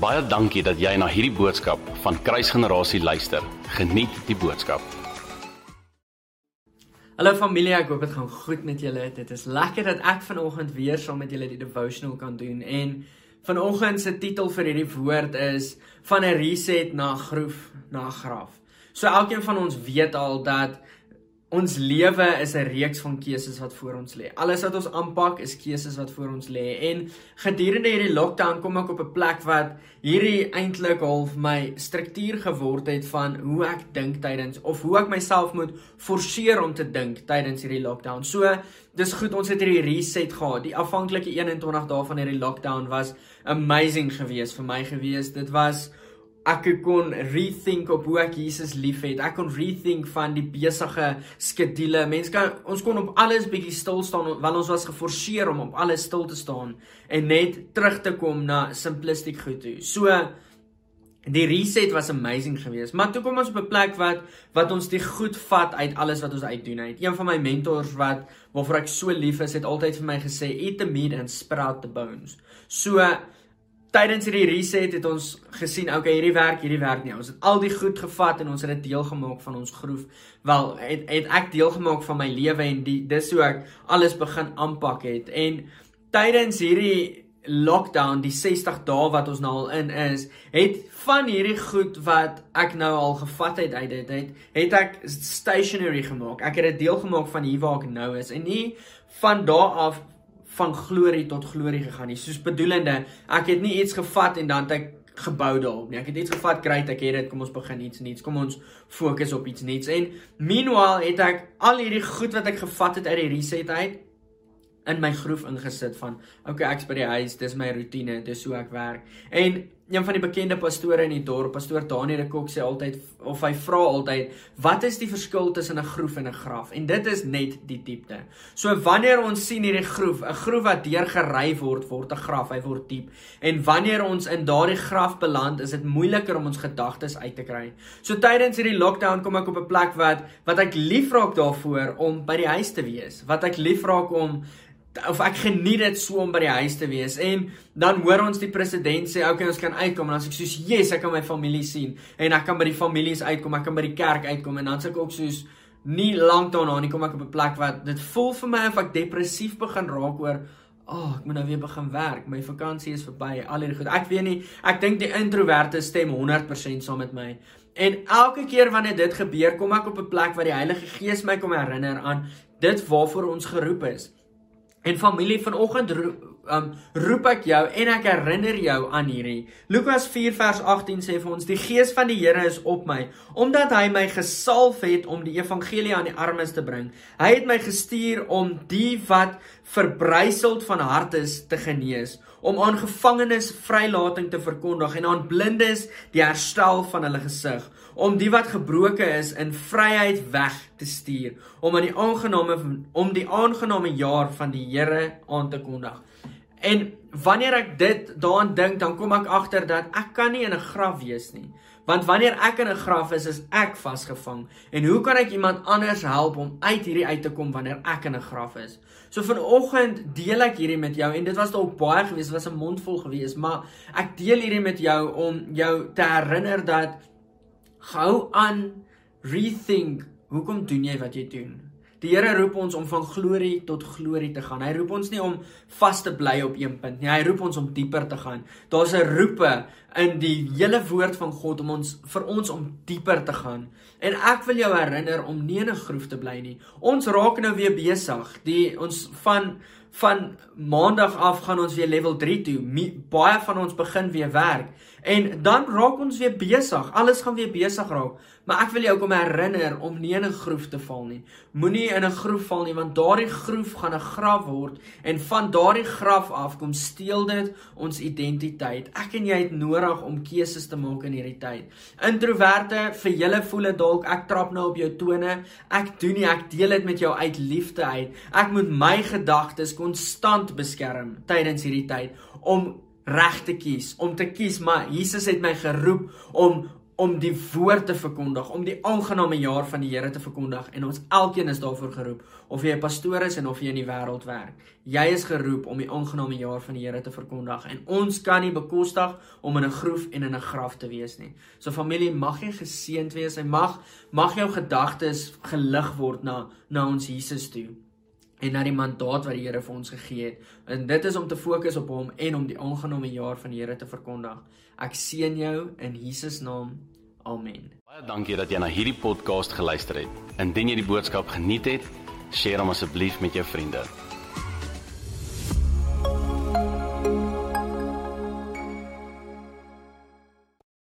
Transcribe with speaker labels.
Speaker 1: Baie dankie dat jy na hierdie boodskap van Kruisgenerasie luister. Geniet die boodskap.
Speaker 2: Hallo familie, ek hoop dit gaan goed met julle. Dit is lekker dat ek vanoggend weer saam met julle die devotional kan doen en vanoggend se titel vir hierdie woord is van 'n reset na groef na graf. So elkeen van ons weet al dat Ons lewe is 'n reeks van keuses wat voor ons lê. Alles wat ons aanpak is keuses wat voor ons lê. En gedurende hierdie lockdown kom ek op 'n plek wat hierdie eintlik half my struktuur geword het van hoe ek dink tydens of hoe ek myself moet forceer om te dink tydens hierdie lockdown. So, dis goed ons het hierdie reset gehad. Die afhanklike 21 dae van hierdie lockdown was amazing geweest vir my geweest. Dit was ek kon rethink op hoe ek Jesus liefhet. Ek kon rethink van die besige skedules. Mense kan ons kon op alles bietjie stil staan want ons was geforseer om op alles stil te staan en net terug te kom na simplistiek goed toe. So die reset was amazing geweest. Maar toe kom ons op 'n plek wat wat ons die goed vat uit alles wat ons uitdoen het. Een van my mentors wat waarvoor ek so lief is, het altyd vir my gesê eat the meat and sprout the bones. So tydens hierdie reset het ons gesien, okay, hierdie werk, hierdie werk nie. Ons het al die goed gevat en ons het dit deel gemaak van ons groef. Wel, het, het ek deel gemaak van my lewe en die dis hoe ek alles begin aanpak het. En tydens hierdie lockdown, die 60 dae wat ons nou al in is, het van hierdie goed wat ek nou al gevat het uit dit het, het ek stationary gemaak. Ek het dit deel gemaak van hier waar ek nou is en nie van daar af van glorie tot glorie gegaan nie. Soos bedoelende, ek het nie iets gevat en dan het ek gebou daarop nie. Ek het iets gevat, great, ek het dit, kom ons begin iets nuuts. Kom ons fokus op iets nuuts. En meanwhile het ek al hierdie goed wat ek gevat het uit die reset uit in my groef ingesit van okay, ek's by die huis, dis my rotine, dis hoe ek werk. En een van die bekende pastore in die dorp, pastoor Daniel Kok sê altyd of hy vra altyd, wat is die verskil tussen 'n groef en 'n graf? En dit is net die diepte. So wanneer ons sien hierdie groef, 'n groef wat deurgery word, word 'n graf, hy word diep. En wanneer ons in daardie graf beland, is dit moeiliker om ons gedagtes uit te kry. So tydens hierdie lockdown kom ek op 'n plek wat wat ek lief raak daarvoor om by die huis te wees, wat ek lief raak om of ek geniet dit so om by die huis te wees. En dan hoor ons die president sê okay ons kan uitkom. En dan sê ek soos yes ek kan my familie sien. En ek kan by die families uitkom ek kan by die kerk uitkom. En dan sê ek ook soos nie lank daarna nie kom ek op 'n plek wat dit voel vir my of ek depressief begin raak oor ag oh, ek moet nou weer begin werk. My vakansie is verby. Al hierdie goed. Ek weet nie ek dink die introverte stem 100% saam met my. En elke keer wanneer dit gebeur kom ek op 'n plek waar die Heilige Gees my kom herinner aan dit waarvoor ons geroep is En familie vanoggend um, roep ek jou en ek herinner jou aan hierdie. Lukas 4 vers 18 sê vir ons: "Die Gees van die Here is op my, omdat hy my gesalf het om die evangelie aan die armes te bring. Hy het my gestuur om die wat verbryseld van hart is te genees, om aan gevangenes vrylating te verkondig en aan blindes die herstel van hulle gesig." om die wat gebroke is in vryheid weg te stuur om aan die aangename om die aangename jaar van die Here aan te kondig. En wanneer ek dit daaraan dink, dan kom ek agter dat ek kan nie in 'n graf wees nie. Want wanneer ek in 'n graf is, is ek vasgevang. En hoe kan ek iemand anders help om uit hierdie uit te kom wanneer ek in 'n graf is? So vanoggend deel ek hierdie met jou en dit was dalk baie gewees, was 'n mondvol gewees, maar ek deel hierdie met jou om jou te herinner dat Gou aan rethink. Hoekom doen jy wat jy doen? Die Here roep ons om van glorie tot glorie te gaan. Hy roep ons nie om vas te bly op een punt nie. Hy roep ons om dieper te gaan. Daar's 'n roepe in die hele woord van God om ons vir ons om dieper te gaan. En ek wil jou herinner om nie in 'n groef te bly nie. Ons raak nou weer besig. Die ons van van maandag af gaan ons weer level 3 toe. Baie van ons begin weer werk. En dan raak ons weer besig. Alles gaan weer besig raak. Maar ek wil jou kom herinner om nie in 'n groef te val nie. Moenie in 'n groef val nie want daardie groef gaan 'n graf word en van daardie graf af kom steel dit ons identiteit. Ek en jy het nodig om keuses te maak in hierdie tyd. Introverte, vir julle voel dit dalk ek trap nou op jou tone. Ek doen nie, ek deel dit met jou uit liefde uit. Ek moet my gedagtes konstant beskerm tydens hierdie tyd om reg te kies, om te kies, maar Jesus het my geroep om om die woord te verkondig, om die aangename jaar van die Here te verkondig en ons elkeen is daarvoor geroep of jy 'n pastoor is en of jy in die wêreld werk. Jy is geroep om die aangename jaar van die Here te verkondig en ons kan nie bekostig om in 'n groef en in 'n graf te wees nie. So familie, mag jy geseënd wees. Hy mag mag jou gedagtes gelig word na na ons Jesus toe en na die mandaat wat die Here vir ons gegee het. En dit is om te fokus op hom en om die aangename jaar van die Here te verkondig. Ek seën jou in Jesus naam. Amen.
Speaker 1: Baie dankie dat jy na hierdie podcast geluister het. Indien jy die boodskap geniet het, deel hom asseblief met jou vriende.